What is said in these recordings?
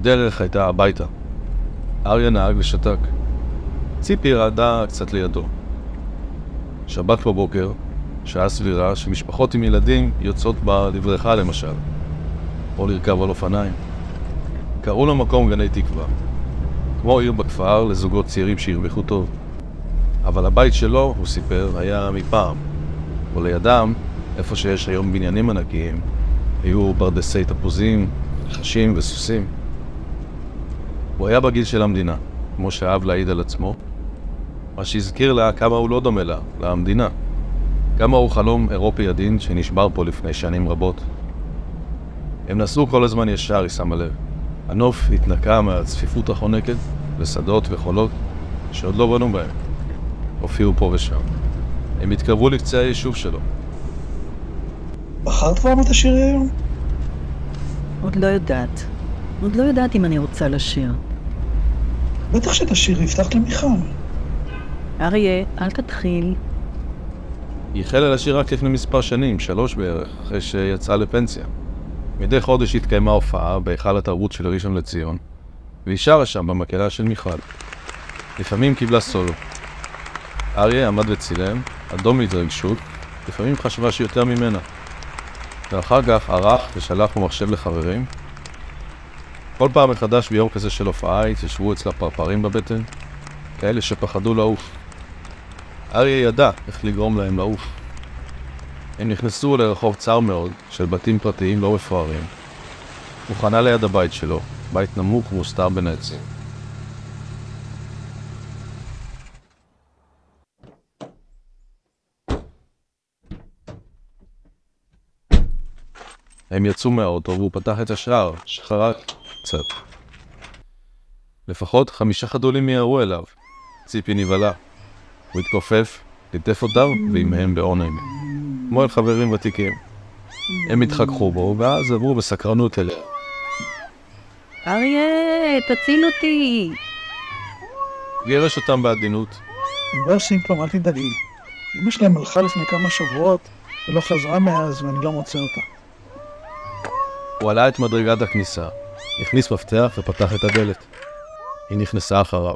הדרך הייתה הביתה. אריה נהג ושתק. ציפי רעדה קצת לידו. שבת בבוקר, שעה סבירה שמשפחות עם ילדים יוצאות בדבריכה למשל, או לרכב על אופניים. קראו למקום גני תקווה, כמו עיר בכפר לזוגות צעירים שהרוויחו טוב. אבל הבית שלו, הוא סיפר, היה מפעם, ולידם, איפה שיש היום בניינים ענקיים, היו ברדסי תפוזים, נחשים וסוסים. הוא היה בגיל של המדינה, כמו שאהב להעיד על עצמו, מה שהזכיר לה כמה הוא לא דומה לה, למדינה. כמה הוא חלום אירופי עדין שנשבר פה לפני שנים רבות. הם נסעו כל הזמן ישר, היא שמה לב. הנוף התנקה מהצפיפות החונקת ושדות וחולות שעוד לא בנו בהם. הופיעו פה ושם. הם התקרבו לקצה היישוב שלו. בחרת כבר מה תשאירי היום? עוד לא יודעת. עוד לא יודעת אם אני רוצה לשיר. בטח שתשאירי, הבטחת למיכל. אריה, אל תתחיל. היא החלה לשיר רק לפני מספר שנים, שלוש בערך, אחרי שיצאה לפנסיה. מדי חודש התקיימה הופעה בהיכל התרבות של ראשון לציון, והיא שרה שם במקהלה של מיכל. לפעמים קיבלה סולו. אריה עמד וצילם, אדום מהתרגשות, לפעמים חשבה שיותר ממנה. ואחר כך ערך ושלח במחשב לחברים. כל פעם מחדש ביום כזה של הופעה התיישבו אצלה פרפרים בבטן, כאלה שפחדו לעוף. אריה ידע איך לגרום להם לעוף. הם נכנסו לרחוב צר מאוד של בתים פרטיים לא מפוארים. הוא חנה ליד הבית שלו, בית נמוך ומוסתר בין העצים. הם יצאו מהאוטו והוא פתח את השער, שחרק קצת. לפחות חמישה חדולים מיהרו אליו. ציפי נבהלה. הוא התכופף, ליטף אותם ועימהם בעונג. כמו אל חברים ותיקים. הם התחככו בו, ואז עברו בסקרנות אליה. אריה, תציל אותי! גירש אותם בעדינות. הם לא עושים כלום, אל תדאגי. אמא שלהם הלכה לפני כמה שבועות ולא חזרה מאז ואני לא מוצא אותה. הוא עלה את מדרגת הכניסה, הכניס מפתח ופתח את הדלת. היא נכנסה אחריו.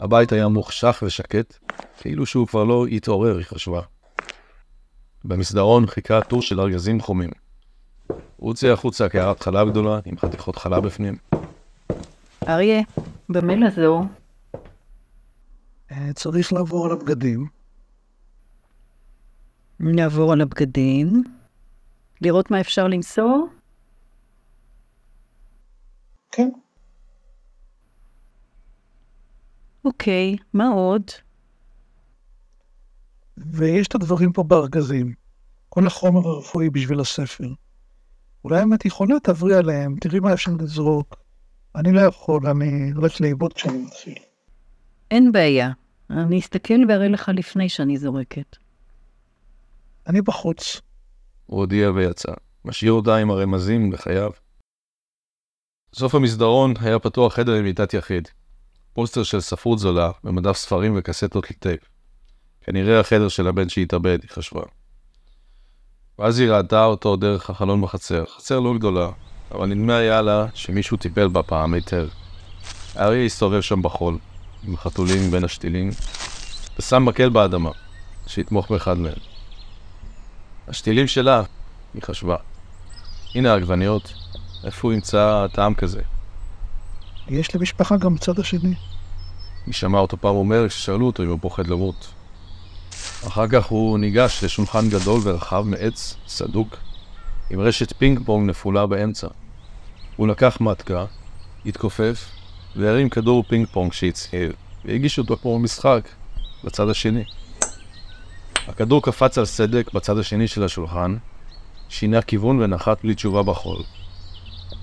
הבית היה מוחשך ושקט, כאילו שהוא כבר לא התעורר, היא חשבה. במסדרון חיכה טור של ארגזים חומים. הוא הוציא החוצה קערת חלב גדולה עם חתיכות חלב בפנים. אריה, במה לעזור? אה, צריך לעבור על הבגדים. נעבור על הבגדים. לראות מה אפשר למסור? כן. אוקיי, מה עוד? ויש את הדברים פה בארגזים. כל החומר הרפואי בשביל הספר. אולי אם את יכולה תעברי עליהם, תראי מה אפשר לזרוק. אני לא יכול, אני הולך לאיבוד כשאני מתחיל. אין בעיה. אני אסתכל ואראה לך לפני שאני זורקת. אני בחוץ. הוא הודיע ויצא, משאיר אותה עם הרמזים בחייו. סוף המסדרון היה פתוח חדר עם מיטת יחיד. פוסטר של ספרות זולה, במדף ספרים וקסטות לטייפ. כנראה החדר של הבן שהתאבד, היא חשבה. ואז היא ראתה אותו דרך החלון בחצר. חצר לא גדולה, אבל נדמה היה לה שמישהו טיפל בה פעם היטב. האריה הסתובב שם בחול, עם חתולים בין השתילים, ושם מקל באדמה, שיתמוך באחד מהם. השתילים שלה, היא חשבה. הנה העגבניות, איפה הוא ימצא טעם כזה? יש למשפחה גם צד השני. היא שמעה אותו פעם אומר כששאלו אותו אם הוא פוחד למות. אחר כך הוא ניגש לשולחן גדול ורחב מעץ סדוק, עם רשת פינג פונג נפולה באמצע. הוא לקח מתקה, התכופף, והרים כדור פינג פונג שהצהיב, והגיש אותו כמו משחק, לצד השני. הכדור קפץ על סדק בצד השני של השולחן, שינה כיוון ונחת בלי תשובה בחול.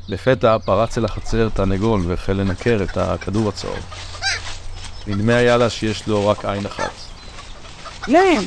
לפתע פרץ אל החצר תרנגול והחל לנקר את הכדור הצהוב. נדמה היה לה שיש לו רק עין אחת. להם!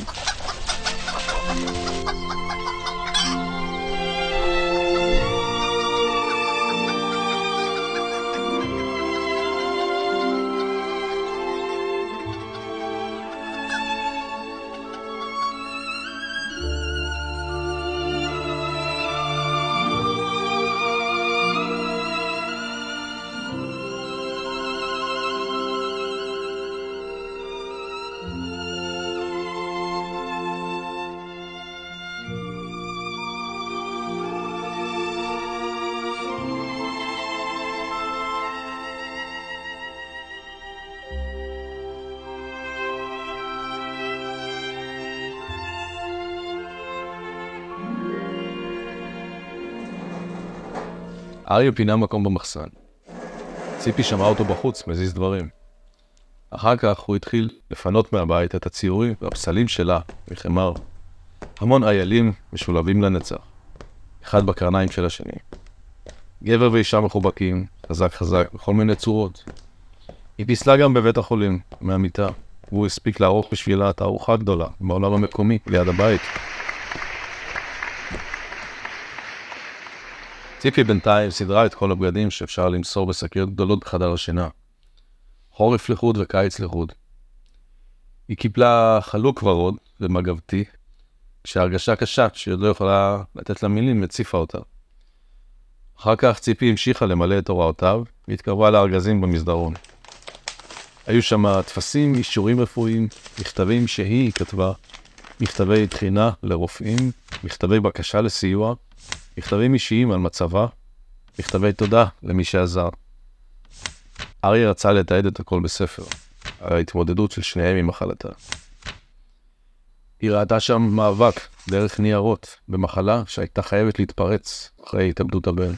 אריה פינה מקום במחסן. ציפי שמעה אותו בחוץ, מזיז דברים. אחר כך הוא התחיל לפנות מהבית את הציורים והפסלים שלה מחמר. המון איילים משולבים לנצח, אחד בקרניים של השני. גבר ואישה מחובקים, חזק חזק, בכל מיני צורות. היא פיסלה גם בבית החולים, מהמיטה, והוא הספיק לערוך בשבילה את הארוחה הגדולה, בעולם המקומי, ליד הבית. ציפי בינתיים סידרה את כל הבגדים שאפשר למסור בשקיות גדולות בחדר השינה. חורף לחוד וקיץ לחוד. היא קיפלה חלוק ורוד ומגבתי, כשהרגשה קשה שהיא עוד לא יכולה לתת לה מילים הציפה אותה. אחר כך ציפי המשיכה למלא את הוראותיו, והתקרבה לארגזים במסדרון. היו שם טפסים, אישורים רפואיים, מכתבים שהיא כתבה, מכתבי תחינה לרופאים, מכתבי בקשה לסיוע, מכתבים אישיים על מצבה, מכתבי תודה למי שעזר. אריה רצה לתעד את הכל בספר, ההתמודדות של שניהם עם מחלתה. היא ראתה שם מאבק דרך ניירות במחלה שהייתה חייבת להתפרץ אחרי התאבדות הבן.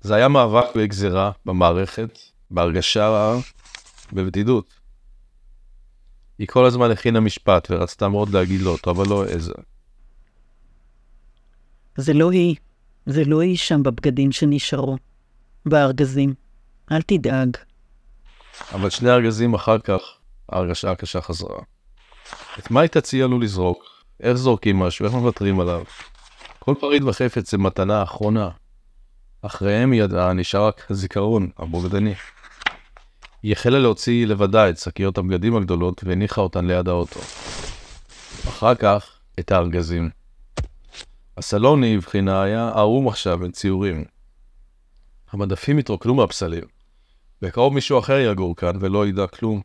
זה היה מאבק בגזירה, במערכת, בהרגשה רעה, בבדידות. היא כל הזמן הכינה משפט ורצתה מאוד להגיד לו אותו, אבל לא איזה. זה לא היא. זה לא היא שם בבגדים שנשארו. בארגזים. אל תדאג. אבל שני ארגזים אחר כך, ההרגשה הקשה חזרה. את מה היא תציע לו לזרוק? איך זורקים משהו? איך מוותרים עליו? כל פריט וחפץ זה מתנה אחרונה. אחריהם היא ידעה, נשאר רק הזיכרון, הבוגדני. היא החלה להוציא לבדה את שקיות הבגדים הגדולות והניחה אותן ליד האוטו. אחר כך, את הארגזים. הסלון היא הבחינה היה ערום עכשיו בין ציורים. המדפים התרוקנו מהפסלים. בקרוב מישהו אחר יגור כאן ולא ידע כלום.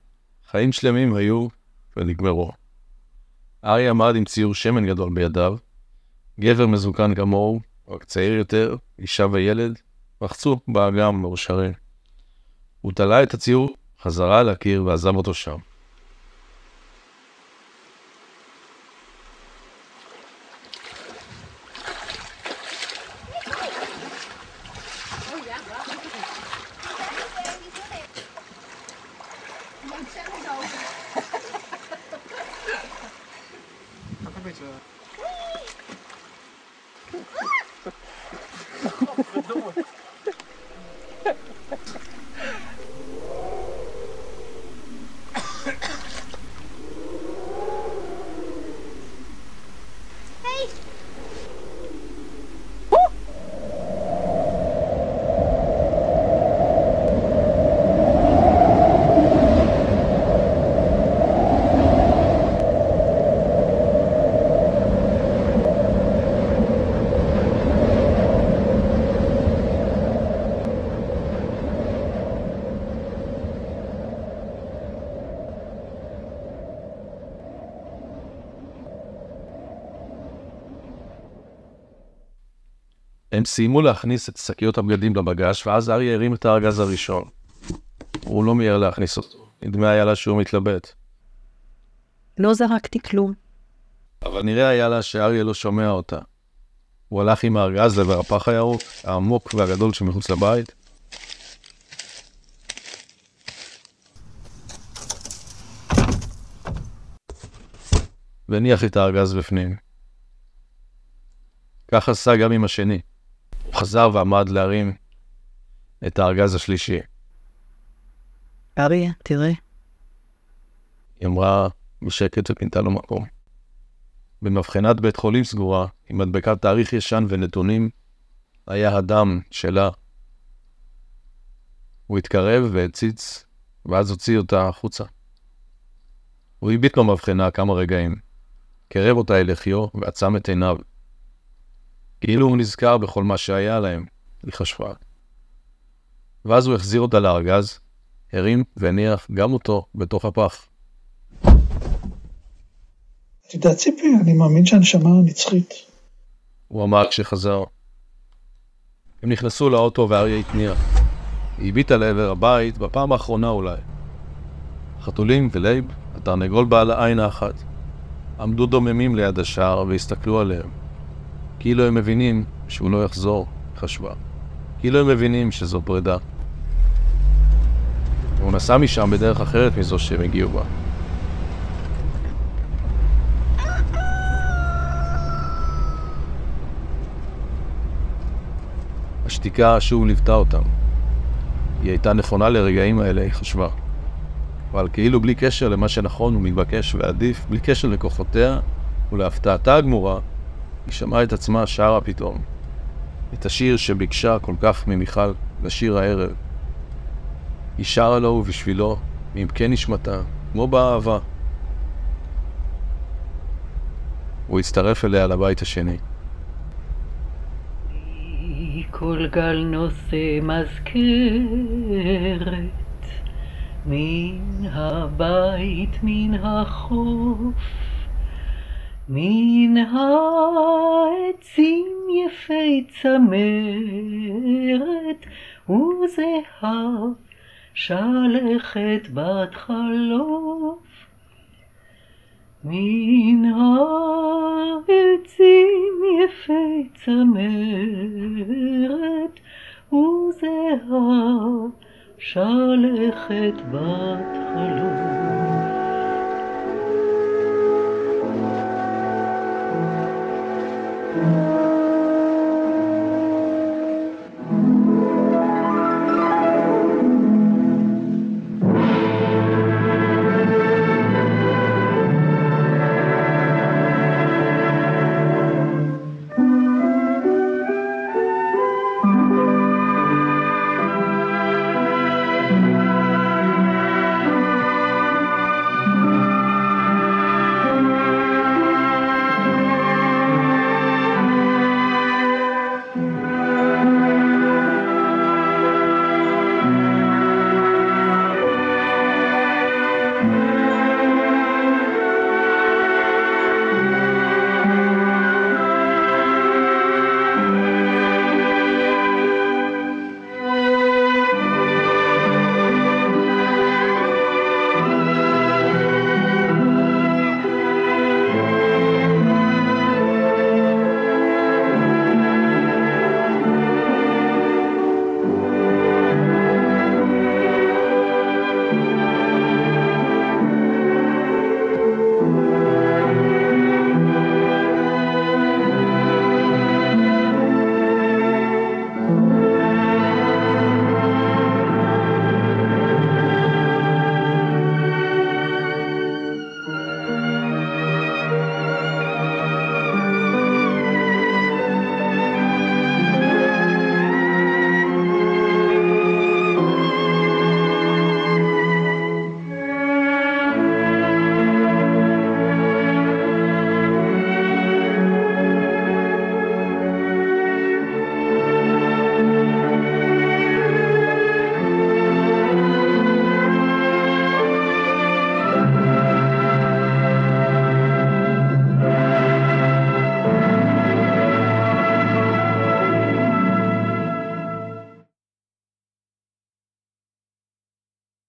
חיים שלמים היו ונגמרו. אריה עמד עם ציור שמן גדול בידיו, גבר מזוקן כמוהו, רק צעיר יותר, אישה וילד, רחצו באגם מאושרים. הוא תלה את הציור חזרה על הקיר ועזב אותו שם. הם סיימו להכניס את שקיות הבגדים לבגש, ואז אריה הרים את הארגז הראשון. הוא לא מיהר להכניס אותו. נדמה היה לה שהוא מתלבט. לא זרקתי כלום. אבל נראה היה לה שאריה לא שומע אותה. הוא הלך עם הארגז לעבר הפח הירוק, העמוק והגדול שמחוץ לבית. והניח את הארגז בפנים. כך עשה גם עם השני. הוא חזר ועמד להרים את הארגז השלישי. אריה, תראה. היא אמרה בשקט ופינתה לו מקום. במבחנת בית חולים סגורה, עם מדבקת תאריך ישן ונתונים, היה הדם שלה. הוא התקרב והציץ, ואז הוציא אותה החוצה. הוא הביט במבחנה כמה רגעים, קרב אותה אל לחיו ועצם את עיניו. כאילו הוא נזכר בכל מה שהיה להם, היא חשבה. ואז הוא החזיר אותה לארגז, הרים והניח גם אותו בתוך הפח. יודעת, ציפי, אני מאמין שהנשמה נצחית. הוא אמר כשחזר. הם נכנסו לאוטו ואריה התניע. היא הביטה לעבר הבית, בפעם האחרונה אולי. חתולים ולייב, התרנגול בעל העין האחת, עמדו דוממים ליד השער והסתכלו עליהם. כאילו הם מבינים שהוא לא יחזור, חשבה. כאילו הם מבינים שזו פרידה. והוא נסע משם בדרך אחרת מזו שהם הגיעו בה. השתיקה שוב ליוותה אותם. היא הייתה נכונה לרגעים האלה, היא חשבה. אבל כאילו בלי קשר למה שנכון ומתבקש ועדיף, בלי קשר לכוחותיה ולהפתעתה הגמורה, היא שמעה את עצמה שרה פתאום. את השיר שביקשה כל כך ממיכל לשיר הערב. היא שרה לו ובשבילו, מעמקי נשמתה, כמו באהבה. הוא הצטרף אליה לבית השני. כל גל נושא מזכרת מן הבית, מן החוף, מן העצים יפי צמרת וזהב שלכת בת חלוף. מן העצים יפי צמרת וזהב שלכת בת חלוף.